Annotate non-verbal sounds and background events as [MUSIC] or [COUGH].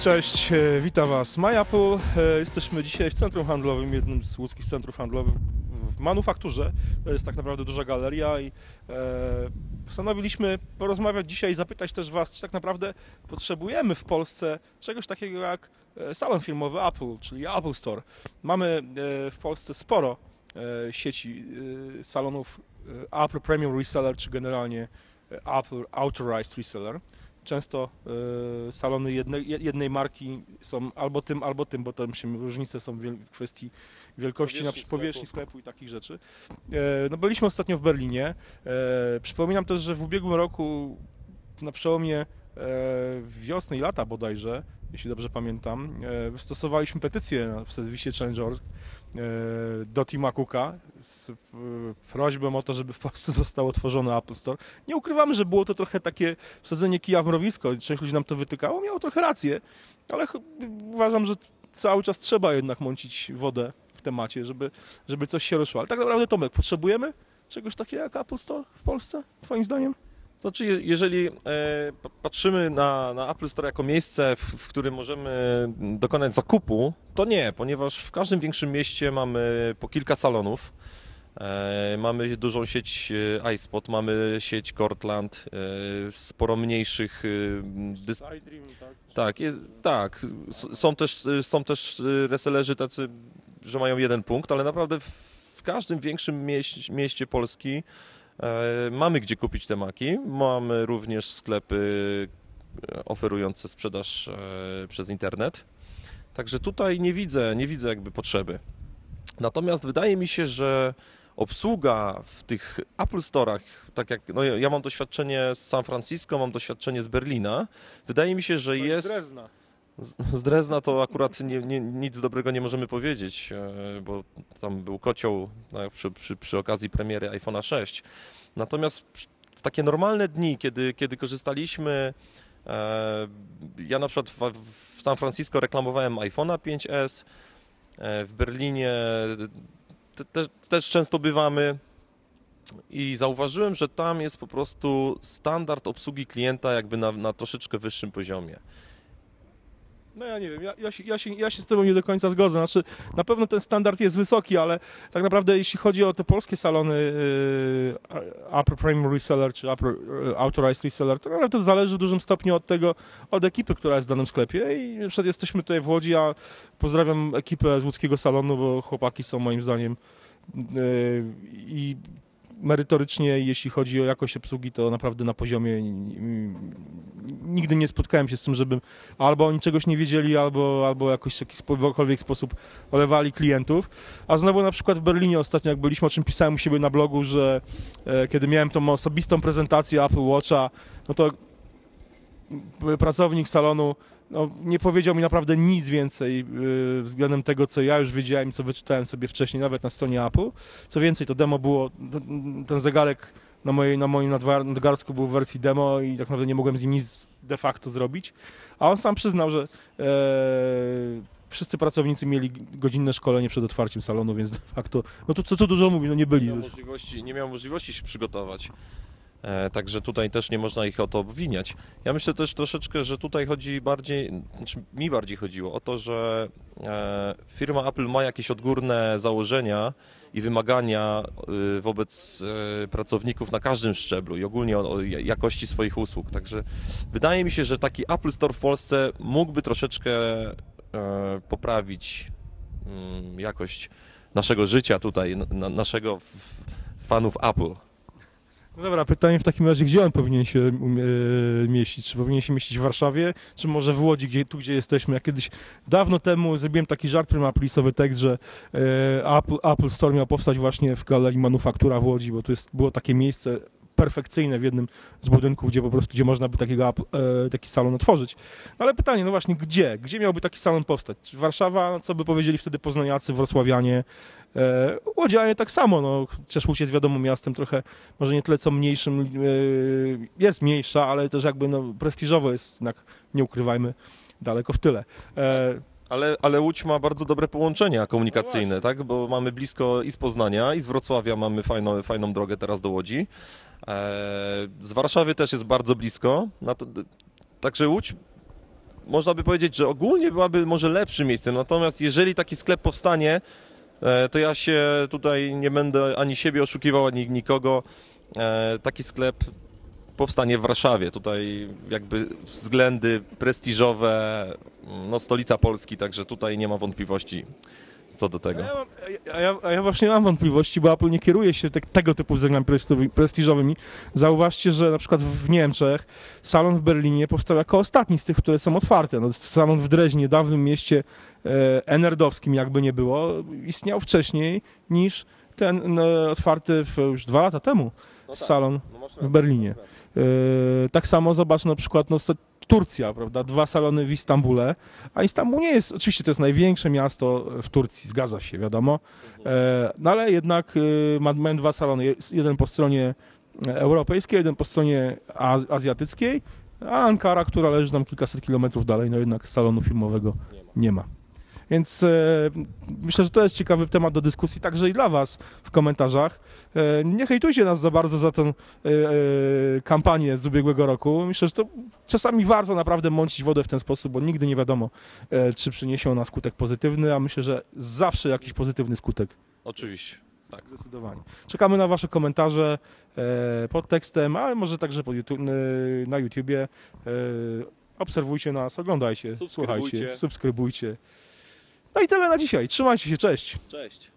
Cześć, e, witam Was MyApple. Jesteśmy dzisiaj w centrum handlowym, jednym z łódzkich centrów handlowych w manufakturze. To jest tak naprawdę duża galeria i e, postanowiliśmy porozmawiać dzisiaj i zapytać też Was, czy tak naprawdę potrzebujemy w Polsce czegoś takiego jak e, salon filmowy Apple, czyli Apple Store. Mamy w Polsce sporo sieci salonów Apple Premium Reseller, czy generalnie Apple Authorized Reseller często e, salony jednej, jednej marki są albo tym, albo tym, bo tam się różnice są w kwestii wielkości, na Powierzchni przykład powierzchni sklepu. sklepu i takich rzeczy. E, No byliśmy ostatnio w Berlinie. E, Przypominam też, że w ubiegłym roku na przełomie wiosny i lata bodajże, jeśli dobrze pamiętam, e, wystosowaliśmy petycję w serwisie Change.org e, do Tima Cooka z e, prośbą o to, żeby w Polsce [LAUGHS] został otworzony Apple Store. Nie ukrywamy, że było to trochę takie wsadzenie kija w mrowisko. Część ludzi nam to wytykało, miało trochę rację, ale uważam, że cały czas trzeba jednak mącić wodę w temacie, żeby, żeby coś się ruszyło. Ale tak naprawdę, Tomek, potrzebujemy czegoś takiego jak Apple Store w Polsce, twoim zdaniem? Znaczy, je- jeżeli e, pa- patrzymy na, na Apple Store jako miejsce, w, w którym możemy dokonać zakupu, to nie, ponieważ w każdym większym mieście mamy po kilka salonów. E, mamy dużą sieć e, iSpot, mamy sieć Cortland, sporo mniejszych dys- Tak, jest, tak. Są też, są też resellerzy tacy, że mają jeden punkt, ale naprawdę w każdym większym mieście, mieście Polski mamy gdzie kupić te maki. Mamy również sklepy e, oferujące sprzedaż e, przez internet. Także tutaj nie widzę, nie widzę jakby potrzeby. Natomiast wydaje mi się, że obsługa w tych Apple Store'ach, tak jak no ja ja mam doświadczenie z San Francisco, mam doświadczenie z Berlina, wydaje mi się, że jest... Drezna. Z Drezna to akurat nie, nie, nic dobrego nie możemy powiedzieć, e, bo tam był kocioł no, przy, przy, przy okazji premiery iPhone'a 6. Natomiast w takie normalne dni, kiedy, kiedy korzystaliśmy, e, ja na przykład w, w San Francisco reklamowałem iPhone'a 5S, e, w Berlinie te, te, też często bywamy i zauważyłem, że tam jest po prostu standard obsługi klienta jakby na, na troszeczkę wyższym poziomie. No ja nie wiem, ja, ja, się, ja, się, ja się z tobą nie do końca zgodzę. Znaczy, na pewno ten standard jest wysoki, ale tak naprawdę jeśli chodzi o te polskie salony yy, Upper Premium Reseller czy Upper yy, Authorized Reseller, to to zależy w dużym stopniu od tego, od ekipy, która jest w danym sklepie i przykład jesteśmy tutaj w Łodzi, ja pozdrawiam ekipę z łódzkiego salonu, bo chłopaki są moim zdaniem yy, i merytorycznie, jeśli chodzi o jakość obsługi, to naprawdę na poziomie. Nigdy nie spotkałem się z tym, żeby albo oni czegoś nie wiedzieli, albo, albo jakoś w jakikolwiek sposób olewali klientów. A znowu na przykład w Berlinie ostatnio, jak byliśmy, o czym pisałem u siebie na blogu, że e, kiedy miałem tą osobistą prezentację Apple Watcha, no to pracownik salonu no, nie powiedział mi naprawdę nic więcej yy, względem tego, co ja już wiedziałem co wyczytałem sobie wcześniej, nawet na stronie Apple. Co więcej, to demo było, t- ten zegarek na, mojej, na moim nadgarstku był w wersji demo i tak naprawdę nie mogłem z nim nic de facto zrobić. A on sam przyznał, że e, wszyscy pracownicy mieli godzinne szkolenie przed otwarciem salonu, więc de facto, no to co tu dużo mówi, no nie byli. miał możliwości, nie miał możliwości się przygotować. E, także tutaj też nie można ich o to obwiniać. Ja myślę też troszeczkę, że tutaj chodzi bardziej, znaczy mi bardziej chodziło o to, że e, firma Apple ma jakieś odgórne założenia i wymagania y, wobec e, pracowników na każdym szczeblu i ogólnie o, jakości swoich usług. Także wydaje mi się, że taki Apple Store w Polsce mógłby troszeczkę e, poprawić mm, jakość naszego życia tutaj, na, naszego fanów Apple. No dobra, pytanie w takim razie, gdzie on powinien się e, mieścić? Czy powinien się mieścić w Warszawie, czy może w Łodzi, gdzie, tu gdzie jesteśmy? Ja kiedyś dawno temu zrobiłem taki żart, który ma plisowy tekst, że e, Apple, Apple Store miał powstać właśnie w galerii Manufaktura w Łodzi, bo to jest, było takie miejsce perfekcyjne w jednym z budynków, gdzie po prostu, gdzie można by takiego, e, taki salon otworzyć. No ale pytanie, no właśnie, gdzie? Gdzie miałby taki salon powstać? Czy Warszawa, no co by powiedzieli wtedy poznaniacy, wrocławianie, e, łodzianie tak samo, no chociaż Łódź jest wiadomo miastem trochę może nie tyle co mniejszym, yy, jest mniejsza, ale też jakby no, prestiżowo jest jednak, nie ukrywajmy, daleko w tyle. E, Ale, ale Łódź ma bardzo dobre połączenia komunikacyjne, No tak? Bo mamy blisko i z Poznania, i z Wrocławia mamy fajną, fajną drogę teraz do Łodzi. E, z Warszawy też jest bardzo blisko. To, także Łódź można by powiedzieć, że ogólnie byłaby może lepszym miejscem, natomiast jeżeli taki sklep powstanie, e, to ja się tutaj nie będę ani siebie oszukiwał, ani nikogo. E, Taki sklep powstanie w Warszawie. Tutaj jakby względy prestiżowe, no stolica Polski, także tutaj nie ma wątpliwości co do A tego. ja, mam, a, ja, a ja właśnie mam wątpliwości, bo Apple nie kieruje się te, tego typu względami prestiżowy- prestiżowymi. Zauważcie, że na przykład w Niemczech salon w Berlinie powstał jako ostatni z tych, które są otwarte. No, salon w Dreźnie, dawnym mieście e, enerdowskim, jakby nie było, istniał wcześniej niż ten no, otwarty w, już dwa lata temu salon w Berlinie. E, tak samo zobacz na przykład no, Turcja, prawda? Dwa salony w Istambule, a Istanbul nie jest, oczywiście to jest największe miasto w Turcji, zgadza się, wiadomo, e, no ale jednak e, ma, mają dwa salony, jeden po stronie europejskiej, jeden po stronie az, azjatyckiej, a Ankara, która leży tam kilkaset kilometrów dalej, no jednak salonu filmowego nie ma. Więc e, myślę, że to jest ciekawy temat do dyskusji także i dla Was w komentarzach. E, nie hejtujcie nas za bardzo za tę e, kampanię z ubiegłego roku. Myślę, że to czasami warto naprawdę mącić wodę w ten sposób, bo nigdy nie wiadomo, czy przyniesie ona skutek pozytywny, a myślę, że zawsze jakiś pozytywny skutek. Oczywiście. Tak. Zdecydowanie. Czekamy na Wasze komentarze pod tekstem, ale może także YouTube, na YouTubie. Obserwujcie nas, oglądajcie, słuchajcie, subskrybujcie. No i tyle na dzisiaj. Trzymajcie się, cześć. Cześć.